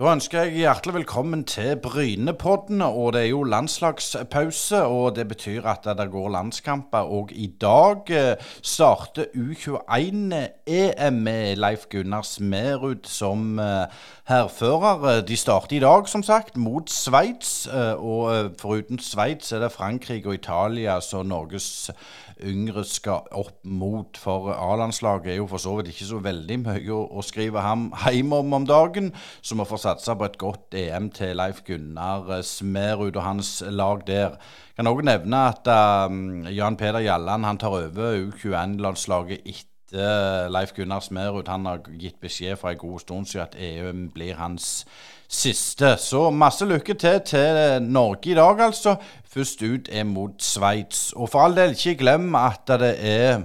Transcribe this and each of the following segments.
Da ønsker jeg hjertelig velkommen til Brynepodden. og Det er jo landslagspause, og det betyr at det går landskamper. Og i dag eh, starter U21-EM med Leif Gunnar Smerud som eh, hærfører. De starter i dag, som sagt, mot Sveits. Eh, og foruten Sveits er det Frankrike og Italia som Norges yngre skal opp mot. For A-landslaget er jo for så vidt ikke så veldig mye å skrive ham hjem om om dagen. Så vi får satse på et godt EM til Leif Gunnar Smerud og hans lag der. Jeg kan òg nevne at um, Jan Peder Jalland han tar over U21-landslaget etter Leif Gunnar Smerud. Han har gitt beskjed for en god stund siden at EM blir hans siste. Så masse lykke til til Norge i dag, altså. Først ut er mot Sveits. Og for all del, ikke glem at det er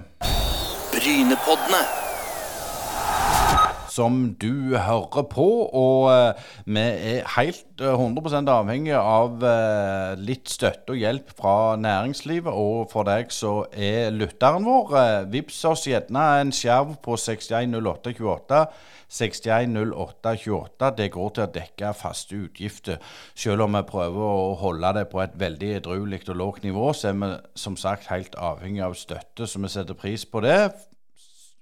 Brynepoddene som du hører på. Og uh, vi er helt uh, 100 avhengig av uh, litt støtte og hjelp fra næringslivet. Og for deg så er lytteren vår. Vips oss gjerne en skjerv på 610828. 610828. Det går til å dekke faste utgifter. Selv om vi prøver å holde det på et veldig edruelig og lavt nivå, så er vi som sagt helt avhengig av støtte, så vi setter pris på det.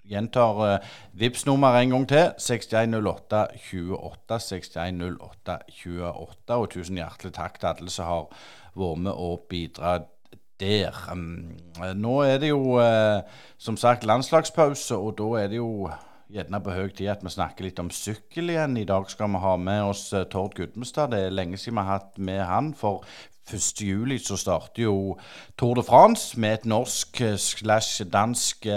Gjentar uh, vips nummer en gang til. 6108 28. 6108 28. Og tusen hjertelig takk til alle som har vært med og bidratt der. Um, nå er det jo uh, som sagt landslagspause, og da er det jo gjerne på høy tid at vi snakker litt om sykkel igjen. I dag skal vi ha med oss Tord Gudmestad. Det er lenge siden vi har hatt med han. For 1. juli så starter jo Tour de France med et norsk slash dansk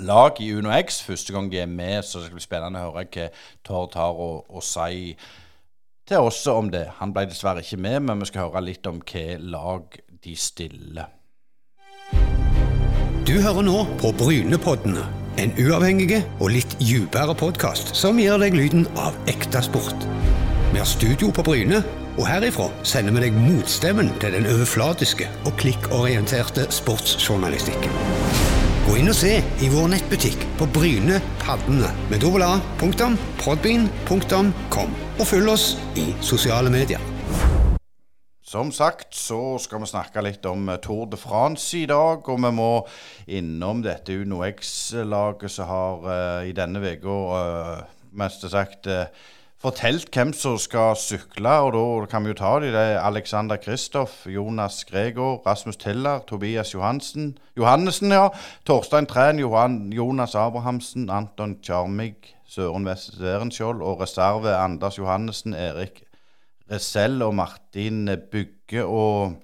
lag i Uno X første gang de er med, så det skal bli spennende å høre hva Tord har å, si til oss om det. Han ble dessverre ikke med, men vi skal høre litt om hva lag de stiller. Du hører nå på Brynepoddene, en uavhengig og litt dypere podkast som gir deg lyden av ekte sport. Vi har studio på Bryne, og herifra sender vi deg motstemmen til den overflatiske og klikkorienterte sportsjournalistikken. Gå inn og se i vår nettbutikk på Bryne Paddene med dobbel A, punktum, podbean, punktum, kom. Og følg oss i sosiale medier. Som sagt så skal vi snakke litt om Tour de France i dag, og vi må innom dette Uno X-laget som har uh, i denne uka uh, mest sagt uh, fortalt hvem som skal sykle, og da kan vi jo ta de. Det er Alexander Kristoff, Jonas Gregor, Rasmus Tiller, Tobias Johansen, Johannessen, ja. Torstein Træn, Johan, Jonas Abrahamsen, Anton Kjarmig, Søren Werenskjold og reserve Anders Johannessen, Erik Resell og Martin Bygge og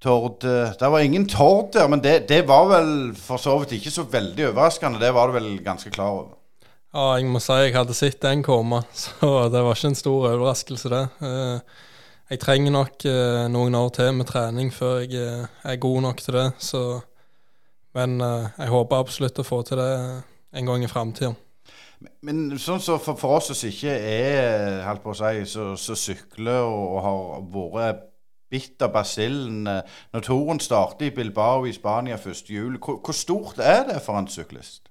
Tord Det var ingen Tord der, men det, det var vel for så vidt ikke så veldig overraskende. Det var du vel ganske klar over? Ja, jeg må si jeg hadde sett den komme, så det var ikke en stor overraskelse, det. Eh, jeg trenger nok eh, noen år til med trening før jeg eh, er god nok til det, så Men jeg håper absolutt å få til det en gang i framtida. Men sånn så for, for, oss som ikke er holdt på å si, så, så sykler og, og har vært bitt av basillen Når toren starter i Bilbao i Spania 1.7, hvor, hvor stort er det for en syklist?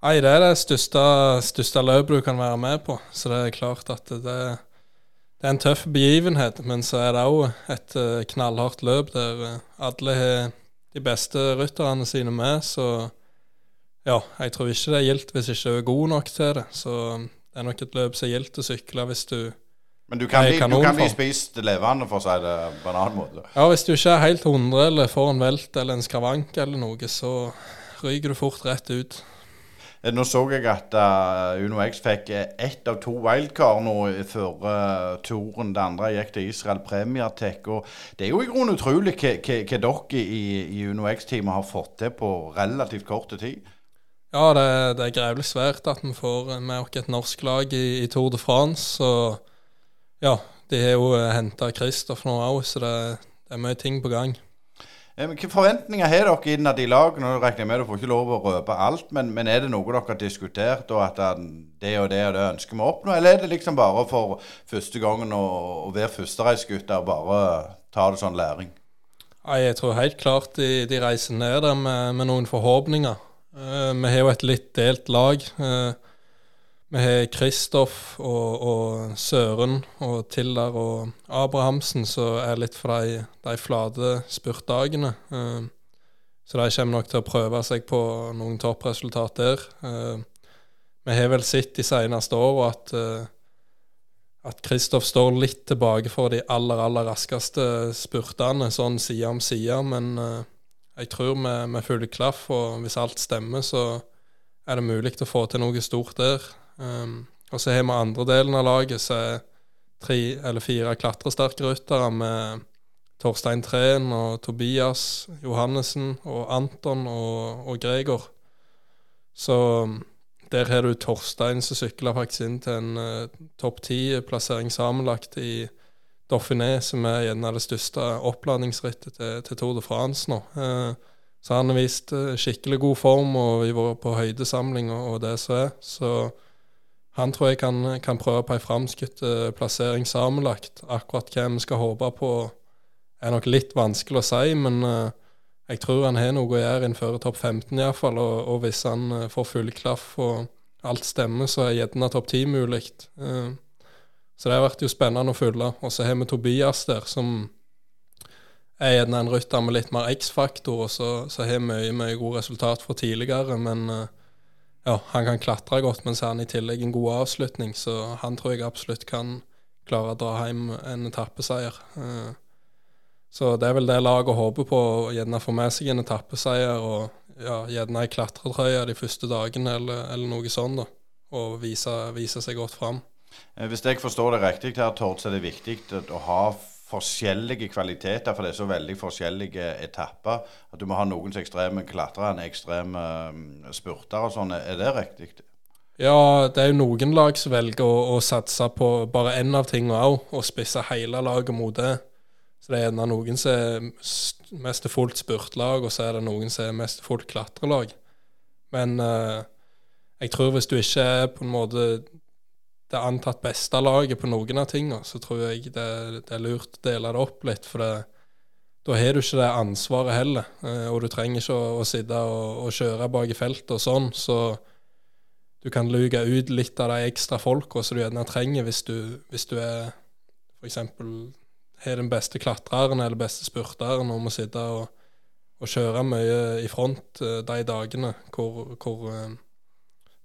Nei, det er det største, største løpet du kan være med på. Så det er klart at det, det er en tøff begivenhet. Men så er det òg et eh, knallhardt løp der eh, alle har de beste rytterne sine med. Så ja, jeg tror ikke det er gildt hvis ikke du er god nok til det. Så det er nok et løp som er gildt å sykle hvis du men du kan, bli, du kan bli spist levende, for å si det på en annen måte? Ja, hvis du ikke er helt 100 eller får en velt eller en skavank eller noe, så ryker du fort rett ut. Eh, nå så jeg at uh, Uno X fikk eh, ett av to wildcard nå før turen. Det andre gikk til Israel Premier Tech. Og det er jo i grunnen utrolig hva, dere i, i Uno X-teamet har fått til på relativt kort tid. Ja, det, det er grevelig svært at vi får med oss et norsk lag i, i, Tour de France. Og ja, de har jo henta Kristoff nå òg, så det, det er mye ting på gang. Hvilke forventninger har dere innad i lag? Nå regner jeg med du får ikke lov å røpe alt, men, men, er det noe dere har diskutert, og at det og det og det ønsker vi å oppnå? Eller er det liksom bare for første gangen å, å være førstereisgutt og bare ta det sånn læring? Jeg tror helt klart de, de reiser ned der med, med noen forhåpninger. Uh, vi har jo et litt delt lag. Uh, Vi har Kristoff og, og Søren og Tildar og Abrahamsen som er litt for de, de flate spurtdagene. Eh, så de kommer nok til å prøve seg på noen toppresultat der. Eh, vi har vel sett de seneste åra at eh, at Kristoff står litt tilbake for de aller, aller raskeste spurtene, sånn side om side. Men jeg tror med, vi følger klaff, og hvis alt stemmer, så er det mulig å få til noe stort der. Um, og så har vi andre delen av laget, så er tre eller fire klatresterke ryttere med Torstein Treen og Tobias Johannessen og Anton og, og Gregor. Så der har du Torstein som sykla faktisk inn til en uh, topp ti-plassering sammenlagt i Dauphiné, som er gjerne det største oppladningsrittet til, til Tour de France nå. Uh, så han har vist uh, skikkelig god form, og vi var på høydesamling og, og det som er. Så han tror jeg kan, kan prøve på ei framskutt plassering sammenlagt. Akkurat hva vi skal håpe på, er nok litt vanskelig å si, men uh, jeg tror han har noe å gjøre innenfor topp 15 iallfall. Og, og hvis han uh, får full klaff og alt stemmer, så er gjerne topp 10 mulig. Så det har vært jo spennende å følge. Og så har vi Tobias der, som er gjerne en rytter med litt mer X-faktor, og så, har mye, mye gode resultat fra tidligere. Men ja, han kan klatre godt, men så er han i tillegg en god avslutning, så han tror jeg absolutt kan klare å dra hjem en etappeseier. Uh, så det er vel det laget håper på, gjerne få med seg en etappeseier og ja, gjerne ei klatretrøye de første dagene eller, eller noe sånt. da, Og vise, vise seg godt fram. Eh, hvis jeg forstår det riktig, her, Tord, så er det viktig å ha forskjellige kvaliteter, for det er så veldig forskjellige etapper. At du må ha noen som ekstreme klatrere, ekstreme um, spurter og sånn. Er det riktig? Ja, det er jo noen lag som velger å, å satse på bare én av tingene òg, og spisse hele laget mot det. Så det er noen som er mest fullt spurtlag, og så er det noen som er mest fullt klatrelag. Men uh, jeg tror hvis du ikke er på en måte det antatt beste laget på noen av tingene, så tror jeg det, det, er lurt å dele det opp litt. For det, da har du ikke det ansvaret heller. Uh, og du trenger ikke å, å sitte og, og, kjøre bak i feltet og sånn. Så du kan luke ut litt av de ekstra folka som du gjerne trenger hvis du, hvis du er f.eks har den beste klatreren eller beste spurteren og må sitte og, og, kjøre mye i front uh, de dagene hvor, hvor uh,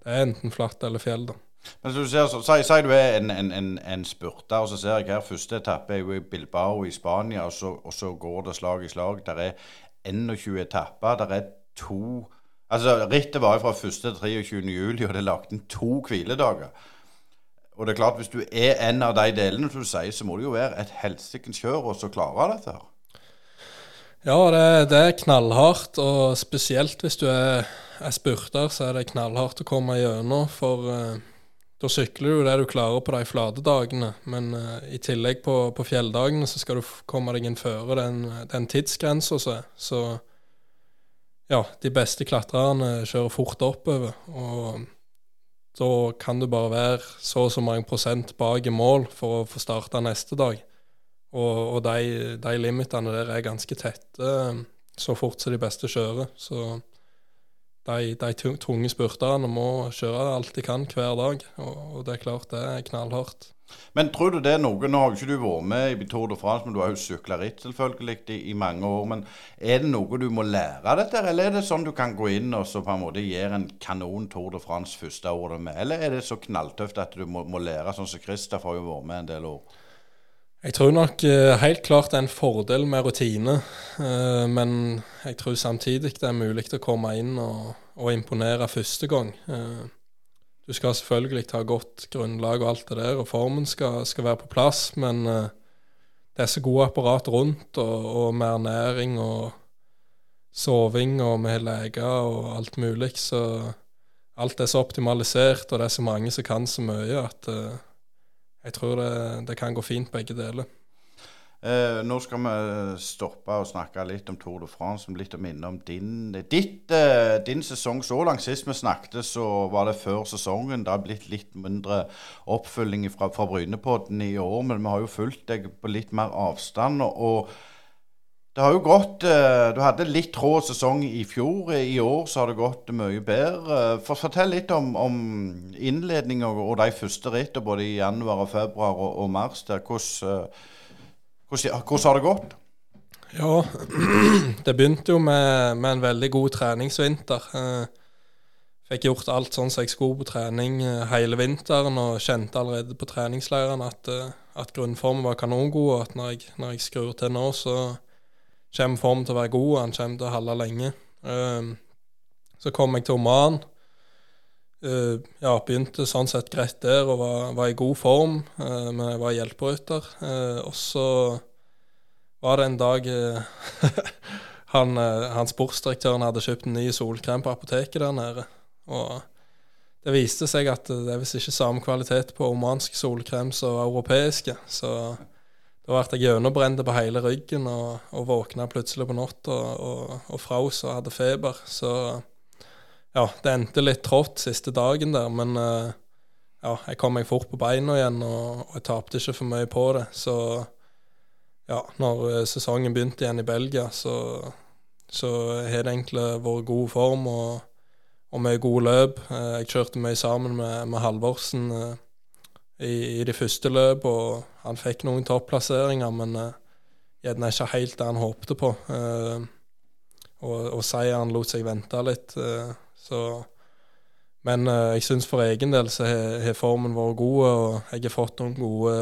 det er enten flatt eller fjell. da. Men så du ser, så, si, si, du er en, en, en, en, spurter, og så ser jeg her første etappe er jo i Bilbao i Spania, og så, og så går det slag i slag. Der er 21 etapper. Der er to Altså, Rittet var jo fra 1. til 23. juli, og det er lagt inn to hviledager. Og det er klart, hvis du er en av de delene som du sier, så må det jo være et helsikens kjør å klare dette her. Ja, det, det, er knallhardt, og spesielt hvis du er, er, spurter, så er det knallhardt å komme gjennom. For uh, da sykler du det du klarer på de flate dagene, men uh, i tillegg på, på, fjelldagene så skal du komme deg inn føre den, den tidsgrensa som er. Så ja, de beste klatrerne kjører fort oppover. og da kan du bare være så og så mange prosent bak i mål for å få starta neste dag. Og, og de, de, limitene der er ganske tette så fort som de beste kjører. Så de, de tunge spurterne må kjøre alt de kan hver dag. Og, og det er klart det er knallhardt. Men tror du det er noe Nå har jo ikke du vært med i Tour de France, men du har jo sykla ritt selvfølgelig i, i, mange år. Men er det noe du må lære av dette, eller er det sånn du kan gå inn og så på en måte gjøre en kanon Tour de France første året med? Eller er det så knalltøft at du må, må lære, sånn som Christopher har jo vært med en del år? Jeg tror nok uh, helt klart det er en fordel med rutine, uh, men jeg tror samtidig det er mulig å komme inn og, og imponere første gang. Uh, du skal selvfølgelig ta godt grunnlag og alt det der, og formen skal, skal være på plass, men det er så gode apparat rundt, og, og med ernæring og soving, og med leger og alt mulig, så alt er så optimalisert, og det er så mange som kan så mye, at jeg tror det, det kan gå fint begge deler. Eh, nå skal vi stoppe og snakke litt om Tour de France, litt om din, ditt, eh, din sesong så langt. Sist vi snakket, så var det før sesongen. Det har blitt litt mindre oppfølging fra, fra Brynepodden i år, men vi har jo fulgt deg på litt mer avstand. og det har jo gått eh, Du hadde litt rå sesong i fjor. I år så har det gått mye bedre. For, fortell litt om, om innledninga og, de første rittene både i januar, og februar og, og mars. Der. Hvordan, eh, hvordan, hvordan har det gått? Ja, det begynte jo med, med en veldig god treningsvinter. Eh, fikk gjort alt sånn som jeg skulle på trening eh, hele vinteren, og kjente allerede på treningsleirene at, eh, at grunnformen var kanongod, og at når jeg, når jeg skrur til nå, så kommer formen til å være god, han kommer til å holde lenge. Um, så kom jeg til Oman. Uh, ja, begynte sånn sett greit der og var, var i god form, uh, men jeg var hjelperytter. Uh, og så var det en dag han, han sportsdirektøren hadde kjøpt en ny solkrem på apoteket der nede. Og det viste seg at det er visst ikke samme kvalitet på omansk solkrem som europeiske. Så da ble jeg gjennombrent på hele ryggen og, og våkna plutselig på natta og, og, og fraus og hadde feber. Så ja, det endte litt trått siste dagen der, men uh, ja, jeg kom meg fort på beina igjen, og, og jeg tapte ikke for mye på det. Så ja, når uh, sesongen begynte igjen i Belgia, så, så har det egentlig vært god form og, og mye gode løp. Uh, jeg kjørte mye sammen med, med Halvorsen i, i de første løpet. og han fikk noen topplasseringer, men uh, gjerne ikke helt det han håpte på. Uh, og, og seieren lot seg vente litt. Uh, så Men jeg syns for egen del så har formen vært god, og jeg har fått noen gode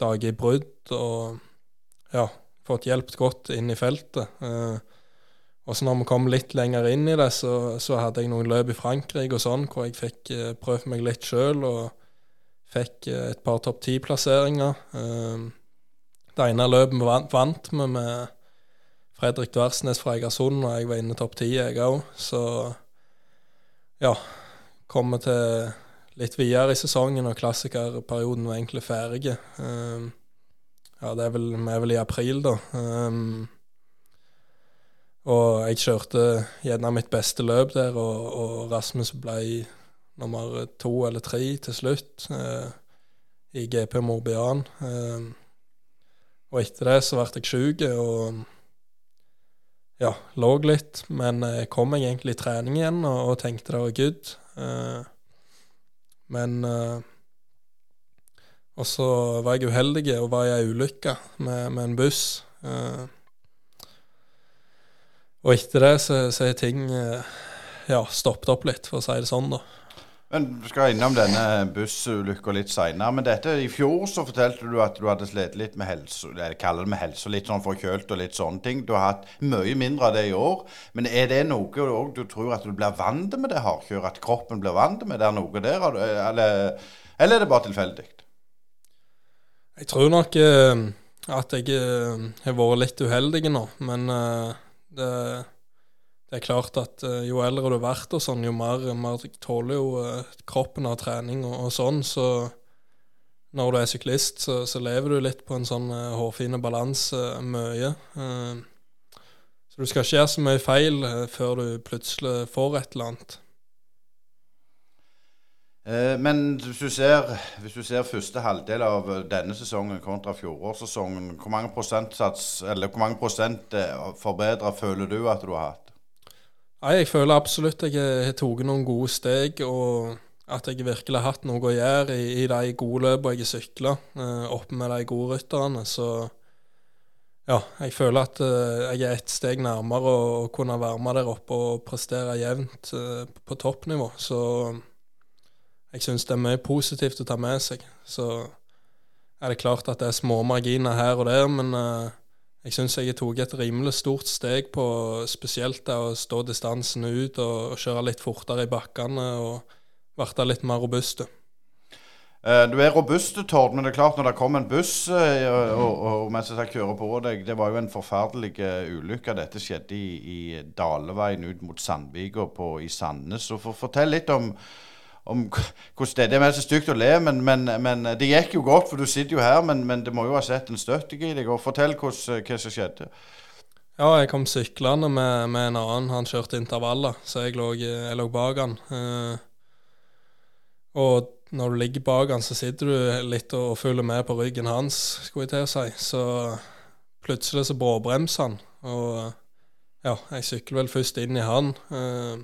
dager i brudd. Og ja, fått hjulpet godt inn i feltet. og så når vi kom litt lenger inn i det, så, så hadde jeg noen løp i Frankrike og sånn, hvor jeg fikk prøvd meg litt sjøl. Og Fikk eh, et par topp ti-plasseringer. Eh, det ene løpet vi vant, vant vi med Fredrik Dversnes fra Egersund, og jeg var inne topp ti, jeg òg. Så ja, kommer til litt videre i sesongen, og klassikerperioden var egentlig ferdig. Um, ja, det er vel, vi er vel i april, da. Um, og jeg kjørte gjerne mitt beste løp der, og, og Rasmus ble nummer to eller tre til slutt eh, i GP Morbian. Eh, og etter det så ble jeg syk og ja, lå litt. Men jeg kom meg egentlig i trening igjen og, og tenkte det var good. Eh, men eh, Og så var jeg uheldig og var i ei ulykke med, med, en buss. Eh, og etter det så, er ting eh, ja, stoppet opp litt, for å si det sånn, da. Men Vi skal innom denne bussulykka litt seinere. Men dette, i fjor så fortalte du at du hadde slitt litt med helse, jeg kaller det med helse, litt sånn forkjølt og litt sånne ting. Du har hatt mye mindre av det i år. Men er det noe du tror at du blir vant med det hardkjøret? At kroppen blir vant med det? Er noe der? Eller, eller er det bare tilfeldig? Jeg tror nok eh, at jeg eh, har vært litt uheldig nå, men eh, det det er klart at uh, jo eldre du har vært, og sånn, jo mer, mer tåler jo uh, kroppen av trening og, og, sånn. Så når du er syklist, så, så lever du litt på en sånn uh, hårfin balanse mye. så du skal ikke gjøre så mye feil før du plutselig får et eller annet. Men hvis du, ser, hvis du ser første halvdel av denne sesongen kontra fjorårssesongen, hvor mange hvor mange prosent forbedra føler du at du har hatt? Nei, jeg føler absolutt jeg har tatt noen gode steg, og at jeg virkelig har hatt noe å gjøre i, i de gode løpene jeg har sykla, eh, oppe med de gode rytterne. Så ja, jeg føler at eh, jeg er ett steg nærmere å, kunne være med der oppe og prestere jevnt eh, på toppnivå. Så jeg syns det er mye positivt å ta med seg. Så er det klart at det er små marginer her og der, men eh, jeg syns jeg tok et rimelig stort steg på spesielt det å stå distansen ut og, kjøre litt fortere i bakkene og bli litt mer robuste. Eh, du er robust, Tord, men det er klart når det kom en buss og, og, og, mens jeg kjører på deg Det var jo en forferdelig uh, ulykke. Dette skjedde i, i Daleveien ut mot Sandvika i Sandnes. Så for, Fortell litt om, om hvordan det, det er så stygt å le, men, men, men, det gikk jo godt, for du sitter jo her. Men, men det må jo ha sett en støtte i deg. og Fortell hvordan, hva som skjedde. Ja, jeg kom syklende med, med, en annen. Han kjørte intervaller, så jeg lå, jeg lå bak han. Eh, og når du ligger bak han, så sitter du litt og følger med på ryggen hans, skulle jeg til å si. Så plutselig så bråbremser han, Og ja, jeg sykler vel først inn i han. Eh,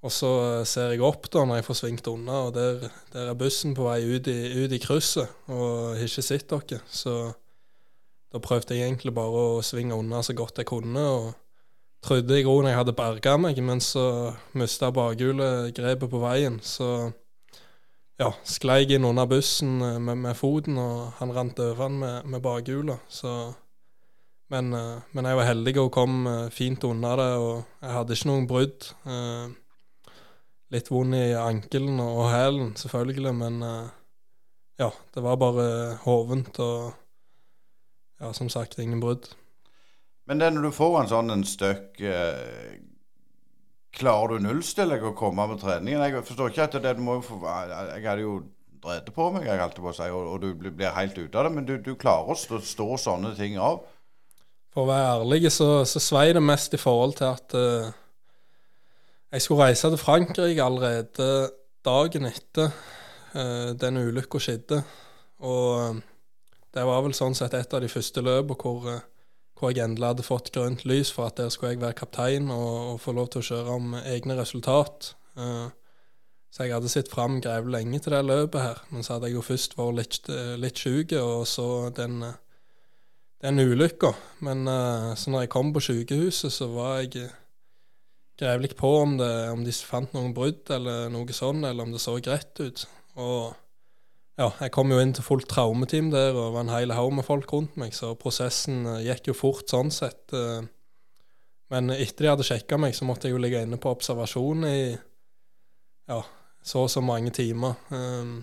og så ser jeg opp da når jeg får svingt unna, og der, der er bussen på vei ut i, ut i krysset, og har ikke sett dere. Så da prøvde jeg egentlig bare å svinge unna så godt jeg kunne, og trodde i grunnen jeg hadde berga meg, men så mista bakhjulet grepet på veien. Så ja, sklei jeg inn under bussen med, med foten, og han rant over den med, med bakhjulet. Men, eh, men, jeg var heldig og kom eh, fint unna det, og jeg hadde ikke noen brudd. Eh, litt vond i ankelen og hælen, selvfølgelig, men ja, det var bare hovent og ja, som sagt, ingen brudd. Men det når du får en sånn en støkk Klarer du nullstille deg å komme med treningen? Jeg forstår ikke at det, du må jo få Jeg hadde jo drevet på meg, jeg holdt på å si, og, og, du blir helt ute av det. Men du, du klarer å stå, stå sånne ting av? For å være ærlig så, så svei det mest i forhold til at uh, jeg skulle reise til Frankrike allerede dagen etter uh, den ulykka skjedde. Og uh, det var vel sånn sett et av de første løpene hvor, hvor, jeg endelig hadde fått grønt lys for at der skulle jeg være kaptein og, og få lov til å kjøre om egne resultat. Så jeg hadde sett fram grevlig lenge til det løpet her, men så hadde jeg jo først vært litt, litt sjuk, og så den den ulykka. Men uh, så når jeg kom på sykehuset, så var jeg eh, litt på om, det, om de fant noen brudd eller noe sånn, eller om det så greit ut. Og ja, jeg kom jo inn til fullt traumeteam der, og var en hel haug med folk rundt meg, så prosessen uh, gikk jo fort sånn sett. Uh, men etter de hadde sjekka meg, så måtte jeg jo ligge inne på observasjon i ja, så og så mange timer. Um,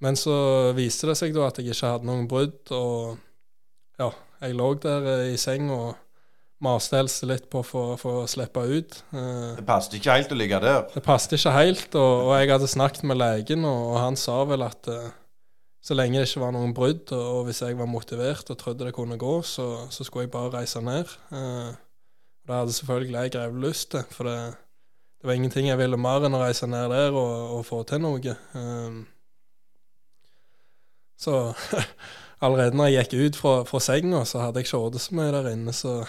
men så viste det seg da at jeg ikke hadde noen brudd, og ja, jeg lå der eh, i seng og maste Else litt på for, for, å slippe ut. Eh, det passet ikke helt å ligge der? Det passet ikke helt, og, og jeg hadde snakket med legen, og, han sa vel at uh, så lenge det ikke var noen brudd, og, hvis jeg var motivert og trodde det kunne gå, så, så skulle jeg bare reise ned. Uh, det hadde selvfølgelig jeg grev lyst til, for det, det, var ingenting jeg ville mer enn å reise ned der og, og få til noe. Så allerede når jeg gikk ut fra, fra senga, så hadde jeg ikke mye der inne, så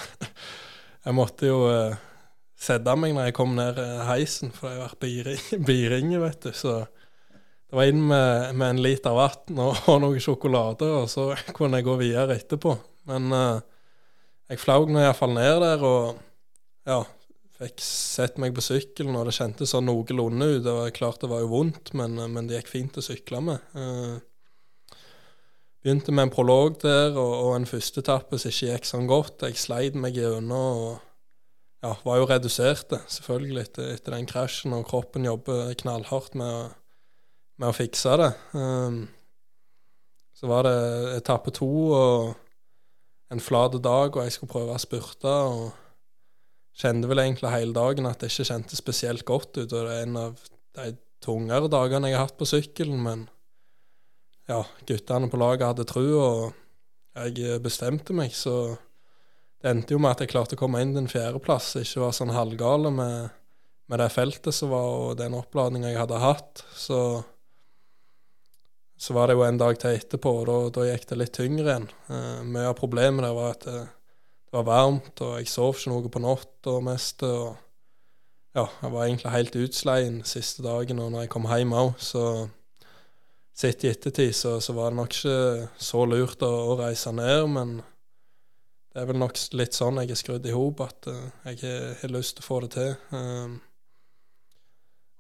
jeg måtte jo uh, sette meg når jeg kom ned uh, heisen, for jeg har vært biringe, vet du. Så det var inn med, med en liter vann og, og, noe sjokolade, og så kunne jeg gå videre etterpå. Men uh, jeg flaug nå iallfall ned der, og ja, fikk sett meg på sykkelen, og det kjentes sånn noenlunde ut. Det var klart det var jo vondt, men, men det gikk fint å sykle med. Uh, Begynte med en prolog der og, og en førsteetappe som ikke gikk sånn godt. Jeg sleit meg gjennom og ja, var jo redusert, selvfølgelig, etter, etter, den krasjen. Og kroppen jobber knallhardt med med å fikse det. Um, så var det etappe to og en flat dag, og jeg skulle prøve å spurte. og Kjente vel egentlig hele dagen at det ikke kjentes spesielt godt ut. Og det er en av de tungere dagene jeg har hatt på sykkelen. men ja, guttene på laget hadde trua, og jeg bestemte meg. Så det endte jo med at jeg klarte å komme inn til en fjerdeplass. Ikke var sånn halvgale med, med, det feltet som var, og den oppladninga jeg hadde hatt. Så, så var det jo en dag til etterpå, og da, da gikk det litt tyngre igjen. Eh, mye av problemet der var at det, det, var varmt, og jeg sov ikke noe på natta mest. Og ja, jeg var egentlig helt utsleien siste dagen, og når jeg kom hjem òg, så Sett i ettertid så, så, var det nok ikke så lurt å, å, reise ned, men det er vel nok litt sånn jeg er skrudd i hop, at uh, jeg har lyst til å få det til. Um,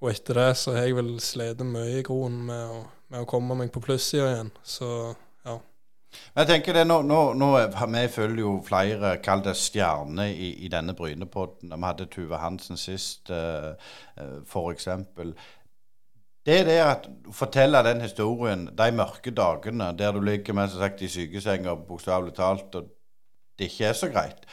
og etter det så har jeg vel slitt mye i groen med, med, å komme meg på plussida igjen, så ja. Men jeg tenker det, nå, nå, nå Vi følger jo flere, kall det stjerner, i, i denne Brynepodden. Vi hadde Tuve Hansen sist, uh, uh, for eksempel. Det er det at fortelle den historien, de mørke dagene der du ligger med, sagt, i sykesenga, bokstavelig talt, og det ikke er så greit.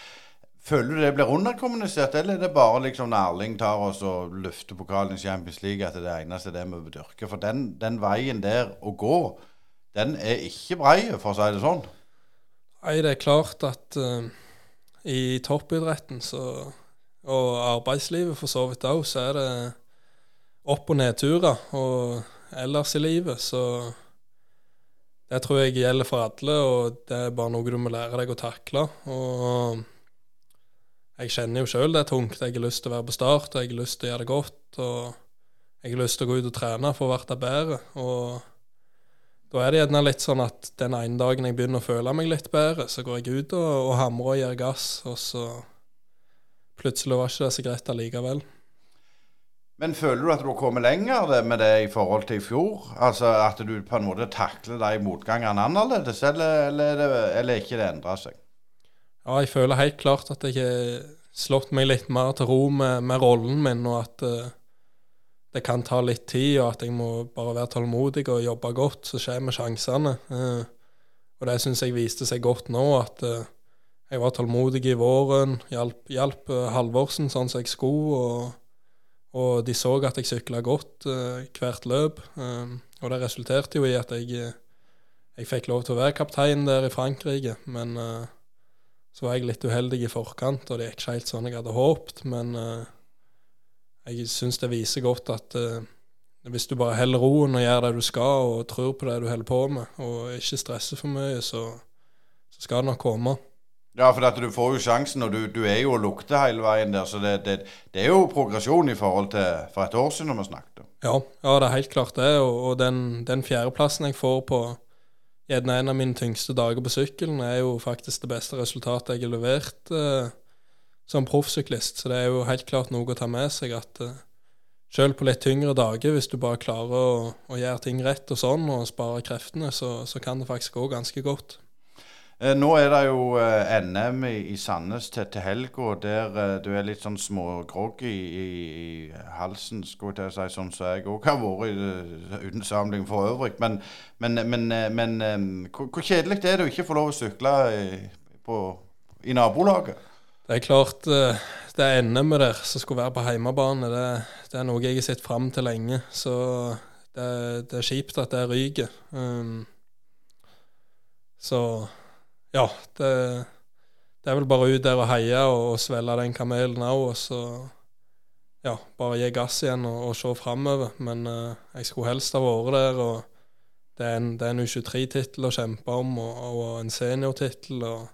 Føler du det blir underkommunisert, eller er det bare liksom når Erling tar oss og løfter pokalen i Champions League, at det er det eneste det vi dyrker? dyrke? For den, den, veien der å gå, den er ikke brei, for å si det sånn. Nei, det er klart at uh, i toppidretten så, og arbeidslivet for så vidt òg, så er det opp- og nedturer. Og ellers i livet så det tror jeg gjelder for alle, og det er bare noe du må lære deg å takle. Og jeg kjenner jo sjøl det er tungt. Jeg har lyst til å være på start, og jeg har lyst til å gjøre det godt. Og jeg har lyst til å gå ut og trene for å bli bedre. Og da er det gjerne litt sånn at den ene dagen jeg begynner å føle meg litt bedre, så går jeg ut og, og hamrer og gir gass, og så plutselig var ikke det så greit allikevel. Men føler du at du har kommet lenger med det i forhold til i fjor? Altså at du på en måte takler de motgangene annerledes, eller, eller, er eller ikke det endrer seg? Ja, jeg føler helt klart at jeg har slått meg litt mer til ro med, med rollen min, og at uh, det kan ta litt tid, og at jeg må bare være tålmodig og jobbe godt, så kommer sjansene. Uh, og det syns jeg viste seg godt nå, at uh, jeg var tålmodig i våren, hjalp, hjalp Halvorsen sånn som jeg skulle, og, og de så at jeg sykla godt eh, hvert løp. Eh, og det resulterte jo i at jeg, eh, jeg fikk lov til å være kaptein der i Frankrike, men eh, så var jeg litt uheldig i forkant, og det gikk ikke helt sånn jeg hadde håpet. Men eh, jeg syns det viser godt at eh, hvis du bare holder roen og gjør det du skal, og tror på det du holder på med, og ikke stresser for mye, så, så skal det nok komme. Ja, for at du får jo sjansen, og du, du er jo og lukter hele veien der. Så det, det, det er jo progresjon i forhold til for et år siden vi snakket. Ja, ja det er helt klart det. Og, og den, den fjerdeplassen jeg får på gjerne en av mine tyngste dager på sykkelen, er jo faktisk det beste resultatet jeg har levert eh, som proffsyklist. Så det er jo helt klart noe å ta med seg at eh, selv på litt tyngre dager, hvis du bare klarer å, å gjøre ting rett og sånn, og spare kreftene, så, så kan det faktisk gå ganske godt. Eh, Nå er det jo eh, NM i, Sandnes til, til helga, der eh, du er litt sånn smågroggy i, i halsen, skulle jeg til å si, sånn som jeg òg har vært, uten samling for øvrig. Men, men, men, men hvor, hvor kjedelig er det å ikke få lov å sykle i, på, i nabolaget? Det er klart, det er NM-et der som skulle være på hjemmebane. det, det er noe jeg har sett fram til lenge. Så det, det er kjipt at det ryker. Um, så ja, det, det er vel bare ut der og heie og, og svelge den kamelen òg, og så ja, bare gi gass igjen og, og se framover. Men uh, jeg skulle helst ha vært der, og det er en, en U23-tittel å kjempe om, og, og en seniortittel. og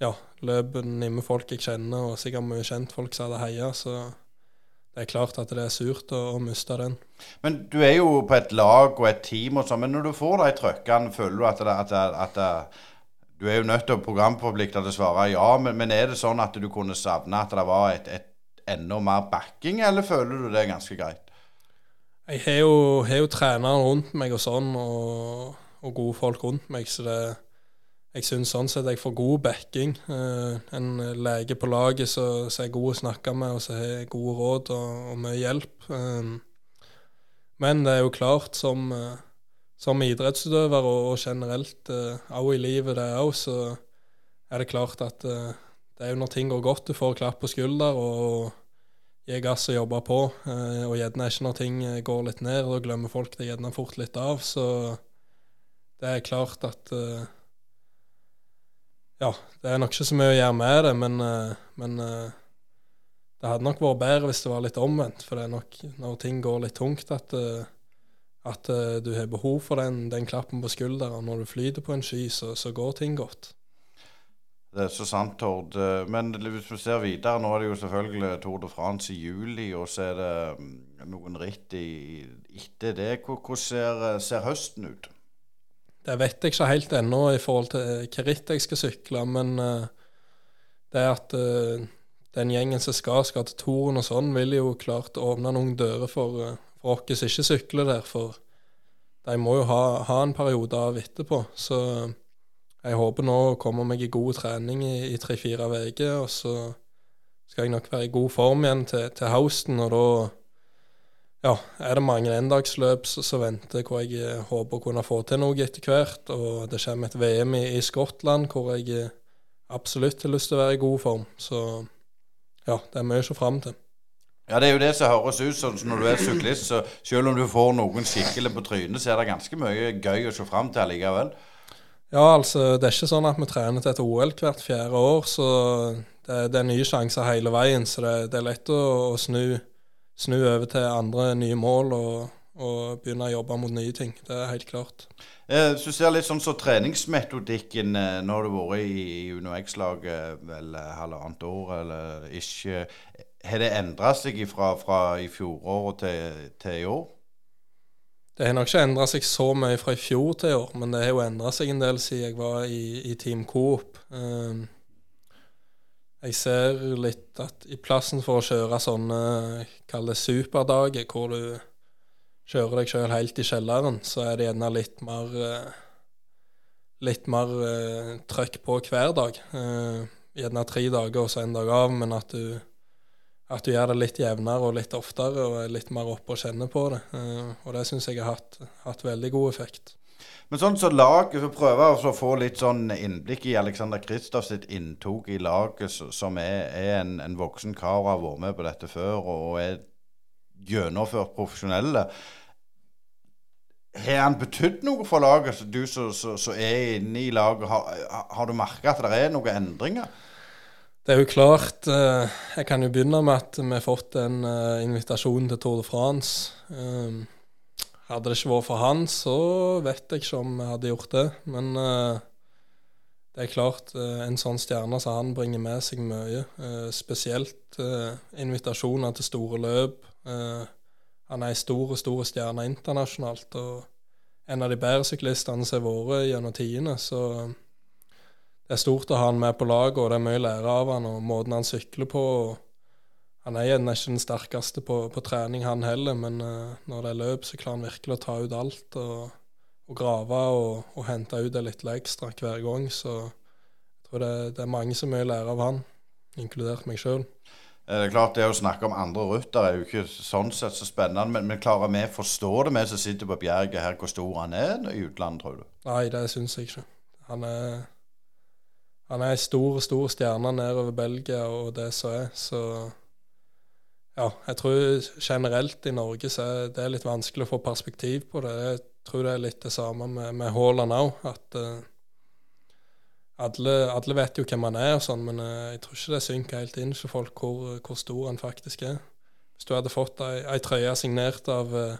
ja, løpet nimme folk jeg kjenner, og sikkert mye kjentfolk som hadde heia, så det er klart at det er surt å, å miste den. Men du er jo på et lag og et team og sånn, men når du får de trøkkene, føler du at, det, at, det, at det, Du er jo nødt til å programforplikte til å svare ja, men, men er det sånn at du kunne savne at det var et, et enda mer backing, eller føler du det er ganske greit? Jeg har jo, har jo trenere rundt meg og sånn, og, og gode folk rundt meg, så det, jeg syns sånn sett jeg får god backing. Eh, en lege på laget som er god å snakke med, og som har gode råd og, og mye hjelp. Eh, men det er jo klart, som, eh, som idrettsutøver og, generelt òg i livet, det òg, så er det klart at eh, det er jo når ting går godt, du får klapp på skulder og gi gass og jobbe på. eh, og gjerne ikke når ting eh, går litt ned, da glemmer folk det gjerne fort litt av. Så det er klart at eh, Ja, det er nok ikke så mye å gjøre med det, men, eh, men eh, det hadde nok vært bedre hvis det var litt omvendt. For det er nok når ting går litt tungt, at, eh, at uh, du har behov for den, den klappen på skulderen. Når du flyter på en sky, så, så går ting godt. Det er så sant, Tord. Eh, Men hvis vi ser videre, nå er det jo selvfølgelig Tour de France i juli, og så er det mm, noen ritt etter det. Hvordan ser, eh, ser høsten ut? Det vet jeg ikke helt ennå i forhold til hvilket ritt jeg skal sykle, men uh, det er at uh, den gjengen som skal, skal til Toren og sånn, vil jo klart åpne noen dører for, for oss som ikke sykler der, for de må jo ha, ha en periode av etterpå. Så jeg håper nå å komme meg i god trening i, i tre-fire uker, og så skal jeg nok være i god form igjen til, til høsten, og da ja, er det mange endagsløp som venter, hvor jeg eh, håper å kunne få til noe etter hvert. Og det kommer et VM i, i Skottland hvor jeg eh, absolutt har lyst til å være i god form. Så ja, det er mye å se fram til. Ja, Det er jo det som høres ut som når du er syklist, så selv om du får noen skikkelig på trynet, så er det ganske mye gøy å se fram til allikevel. Ja, altså, det er ikke sånn at vi trener til et OL hvert fjerde år, så det, det er nye sjanser hele veien. Så det, det er lett å, å snu, snu over til andre nye mål og, og begynne å jobbe mot nye ting. Det er helt klart. Eh, Hvis du ser litt sånn så treningsmetodikken eh, Nå har du vært i, i Uno X-laget vel eh, halvannet år eller ikke. Har det endra seg fra, fra i fjoråret til, til i år? Det har nok ikke endra seg så mye fra i fjor til i år, men det har jo endra seg en del siden jeg var i, i Team Coop. Um, jeg ser litt at i plassen for å kjøre sånne, kall det superdager, hvor du kjører deg sjøl helt i kjelleren, så er det gjerne litt mer eh, Litt mer eh, trøkk på hver dag. Eh, gjerne tre dager og så en dag av, men at du, at du gjør det litt jevnere og litt oftere og er litt mer oppe og kjenner på det. Eh, og det syns jeg har hatt, hatt veldig god effekt. Men sånn så lag, så prøver jeg å få litt sånn innblikk i Alexander Kristoff sitt inntog i laget, som er, er en, en voksen kar og har vært med på dette før og er gjennomført profesjonelle. Har han betydd noe for laget, så du som er inne i laget? Har, har du merka at det er noen endringer? Det er jo klart eh, Jeg kan jo begynne med at vi har fått en eh, invitasjon til Tour de France. Um, hadde det ikke vært for han, så vet jeg ikke om jeg hadde gjort det. Men eh, det er klart, en sånn stjerne som han bringer med seg mye. spesielt invitasjoner til store løp. Han er ei stor, stor stjerne internasjonalt. Og en av de bedre syklistene som har vært gjennom tidene. Så det er stort å ha han med på laget, og det er mye å lære av han, og måten han sykler på. Han er gjerne ikke den sterkeste på, på trening, han heller, men uh, når det er løp, så klarer han virkelig å ta ut alt og, og grave og, og hente ut det litt ekstra hver gang. Så jeg tror det, det er mange som er mye å lære av han, inkludert meg sjøl. Eh, Det er klart det å snakke om andre rutter er jo ikke sånn sett så spennende, men, men klarer vi å forstå det, vi som sitter på Bjerget her, hvor stor han er i utlandet, tror du? Nei, det syns jeg ikke. Han er han er ei stor, stor stjerne nedover Belgia og det som er, så ja, jeg tror generelt i Norge så er det litt vanskelig å få perspektiv på det. Jeg tror det er litt det samme med, med Haaland òg, at uh, alle, vet jo hvem han er og sånn, men uh, jeg tror ikke det synker helt inn for folk hvor, hvor stor han faktisk er. Hvis du hadde fått ei, ei trøye signert av, uh,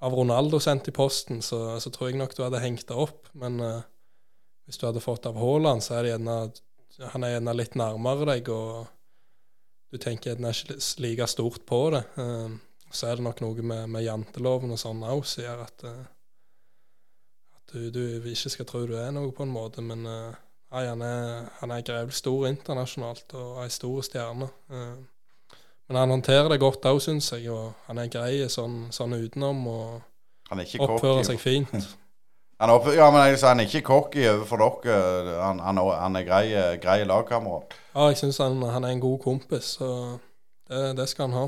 av Ronaldo sendt i posten, så, så tror jeg nok du hadde hengt det opp. Men eh, hvis du hadde fått av Haaland, så er det gjerne han er gjerne litt nærmere deg, og du tenker gjerne ikke like stort på det. Eh, så er det nok noe med, med janteloven og sånn òg som gjør at, eh, at du, du ikke skal tro du er noe på en måte, men eh, nei, han er, han er grevlig stor internasjonalt og ei stor stjerne. Eh, men han håndterer det godt òg, syns jeg, og han er grei sånn, sånn utenom og Han er oppfører seg fint. Han er, ja, men jeg, han er ikke cocky overfor dere. Han, han, han er grei, grei lagkamerat. Ja, jeg syns han, han er en god kompis, så det, det skal han ha.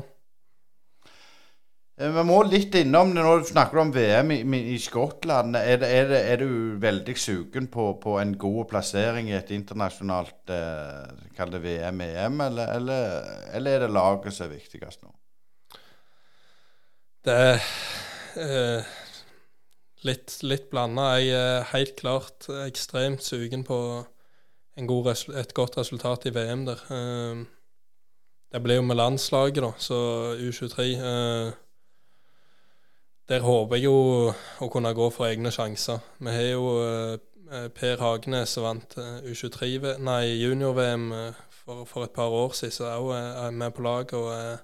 Eh, Vi må litt innom det du snakker om VM i, i Skottland. Er, det, er, det, er du veldig sugen på, på en god plassering i et internasjonalt eh, Kall det VM-EM, eller, eller, eller er det laget som er viktigst nå? Det eh, litt, litt blanda. Jeg er helt klart ekstremt sugen på god et godt resultat i VM der. Eh, det blir jo med landslaget, da, så U23 eh, Der håper jeg jo å kunne gå for egne sjanser. Vi har jo eh, Per Hagenes som vant eh, U23 Nei, junior-VM for, for et par år siden, så òg er er med på laget og er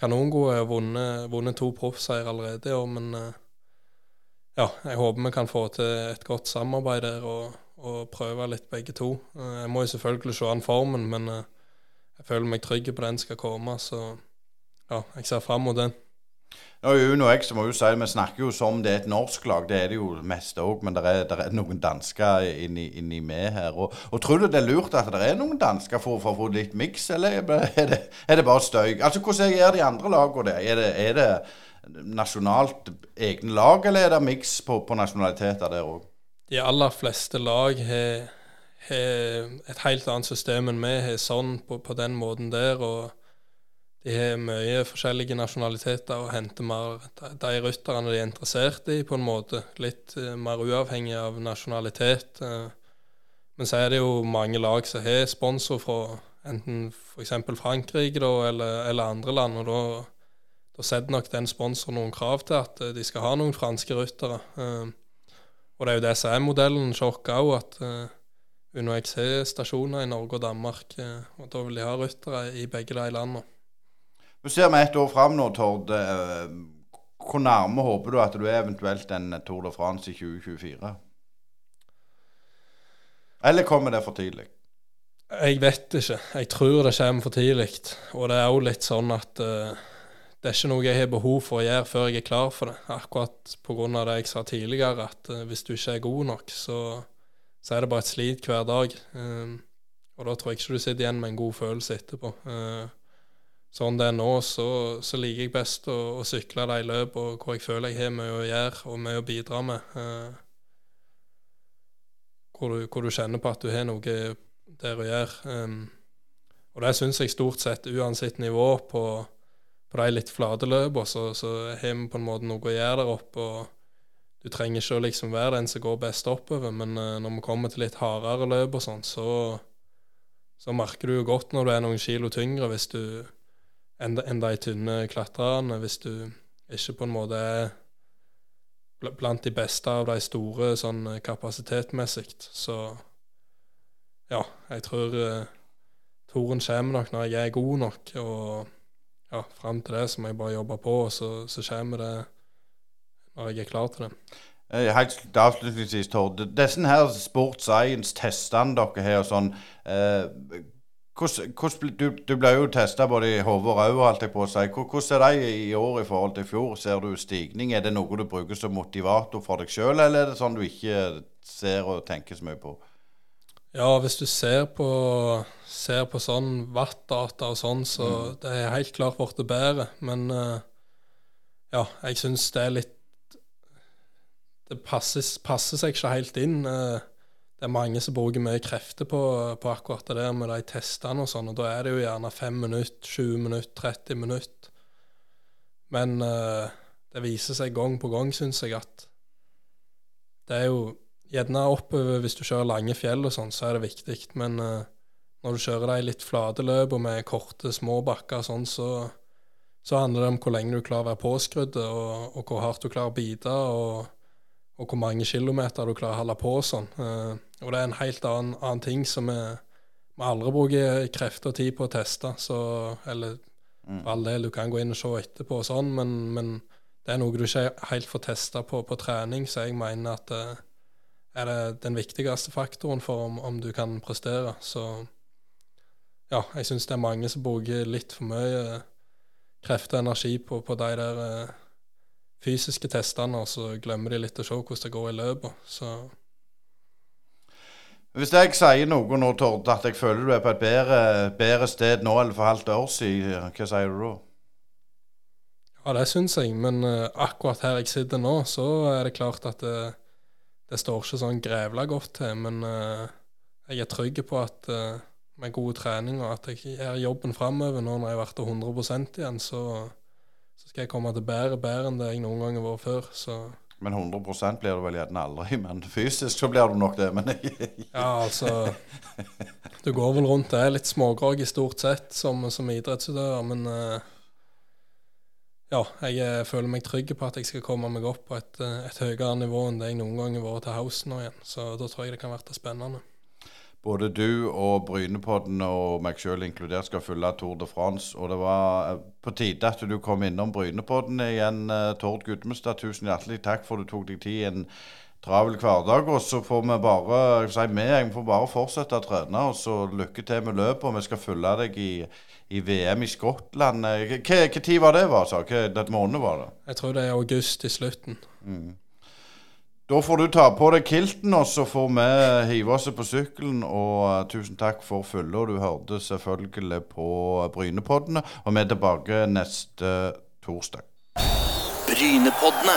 kanongod. Har vunnet, vunnet to proffseier allerede i år, men ja, jeg håper vi kan få til et godt samarbeid der og, og prøve litt begge to. Eh, Jeg må jo selvfølgelig se an formen, men eh, jeg føler meg trygg på den skal komme, så ja, jeg ser fram mot den. Er Uno X, må jo si, Vi snakker jo som det er et norsk lag, det er det jo mest òg, men det er, er noen dansker inni, inni med her. Og, og Tror du det er lurt at det er noen dansker for, for å få litt miks, eller er det, er det, er bare støy? Altså, Hvordan gjør de andre lagene det? Er det, er det nasjonalt egne lag, eller er det miks på, på nasjonaliteter der òg? De aller fleste lag har, et helt annet system enn vi har, sånn på, på den måten der. og de har mye forskjellige nasjonaliteter og henter mer de rytterne de er interessert i, på en måte. Litt eh, mer uavhengig av nasjonalitet. eh. Men så er det jo mange lag som har sponsor fra enten f.eks. Frankrike da, eller, eller andre land. og da, da setter nok den sponsoren noen krav til at eh, de skal ha noen franske ryttere. Eh, og det er jo det som er modellen Sjokk òg, at under XC-stasjoner i Norge og Danmark, eh, og da vil de ha ryttere i begge de landene. Du ser vi ett år fram nå, Tord. eh, Hvor nærme håper du at du er eventuelt en Tour de France i 2024? Eller kommer det for tidlig? Jeg vet ikke. Jeg tror det kommer for tidlig. Og det er òg litt sånn at eh, det er ikke noe jeg har behov for å gjøre før jeg er klar for det. Akkurat pga. det jeg sa tidligere, at eh, hvis du ikke er god nok, så, så er det bare et slit hver dag. Um, og da tror jeg ikke du sitter igjen med en god følelse etterpå. Uh, sånn det er nå, så, så liker jeg best å, å sykle de løp og hvor jeg føler jeg har mye å gjøre og mye å bidra med. Uh, hvor, du, hvor du kjenner på at du har noe der å gjøre. Um, og det syns jeg stort sett, uansett nivå på, på de litt flate løpene, så, så har vi på en måte noe å gjøre der oppe. og du trenger ikke å liksom være den som går best oppover, men uh, når vi kommer til litt hardere løp og sånn, så, så merker du jo godt når du er noen kilo tyngre hvis du enn de tynne klatrerne, hvis du ikke på en måte er blant de beste av de store sånn eh, kapasitetmessig. Så ja, jeg tror uh, Toren kommer nok når jeg er god nok, og ja, fram til det så må jeg bare jobbe på, og så, så kommer det når jeg er klar til det. Eh, Helt avslutningsvis, Tord. Disse her Sport Science-testene dere har og sånn eh, hvordan, hvordan, du, du ble jo testa både i hodet og øyet, holdt jeg på å si. Hvordan er de i år i forhold til i fjor? Ser du stigning? Er det noe du bruker som motivator for deg sjøl, eller er det sånn du ikke ser og tenker så mye på? Ja, hvis du ser på, ser på sånn wattdata og sånn, så det er helt klart blitt bedre. Men uh, ja, jeg syns det er litt Det passer, passer seg ikke helt inn. Uh, det er mange som bruker mye krefter på, på akkurat det der med de testene og sånn, og da er det jo gjerne 5 minutter, 20 minutter, 30 minutter. Men uh, det viser seg gang på gang, syns jeg, at det er jo Gjerne oppover hvis du kjører lange fjell og sånn, så er det viktig. Men uh, når du kjører de litt flate løpene med korte, små bakker og sånn, så, så handler det om hvor lenge du klarer å være påskrudd, og, og hvor hardt du klarer å bite, og, og hvor mange kilometer du klarer å holde på sånn. Uh, og det er en helt annen, annen ting som vi, aldri bruker krefter og tid på å teste. Så, eller for all del, du kan gå inn og se etterpå og sånn, men, men det er noe du ikke helt får testa på på trening, så jeg mener at eh, er det den viktigste faktoren for om, om du kan prestere. Så ja, jeg syns det er mange som bruker litt for mye eh, krefter og energi på, på de der eh, fysiske testene, og så glemmer de litt å se hvordan det går i løpet. Så Hvis jeg sier noe nå, Tord, at jeg føler du er på et bedre, bedre sted nå enn for halvt år siden, hva sier du da? ja, det syns jeg. Men uh, akkurat her jeg sitter nå, så er det klart at det, det står ikke sånn grevla godt til. Men uh, jeg er trygg på at uh, med god trening og at jeg gjør jobben framover nå når jeg har vært 100 igjen, så, så skal jeg komme til bedre bedre enn det jeg noen gang har vært før. Så Men 100% blir du vel gjerne aldri, men fysisk så blir du nok det. Men ja, altså Du går vel rundt det litt smågrog i stort sett som, som idrettsutøver, men eh, ja, jeg eh, føler meg trygg på at jeg skal komme meg opp på et, eh, et høyere nivå enn det jeg noen gang har vært til House nå igjen. Så da tror jeg det kan bli spennende. både du og Brynepodden og meg sjøl inkludert skal følge Tour de France. Og det var eh, på tide at du kom innom Brynepodden igjen, Tord Gudmestad. Tusen hjertelig takk for at du tok deg tid en travel hverdag. Og så får vi bare jeg si, vi, jeg får bare fortsette å trene. Og så lykke til med løpet. Og vi skal følge deg i, i VM i Skottland. Hvilken Hva hva tid var det, var, sa? Hva det måned var det? Jeg tror det er august i slutten. Da får du ta på deg kilten, og så får vi hive oss på sykkelen. Og eh, tusen takk for følget. Og du hørte selvfølgelig på Brynepoddene. Og vi er tilbake neste torsdag. Brynepoddene.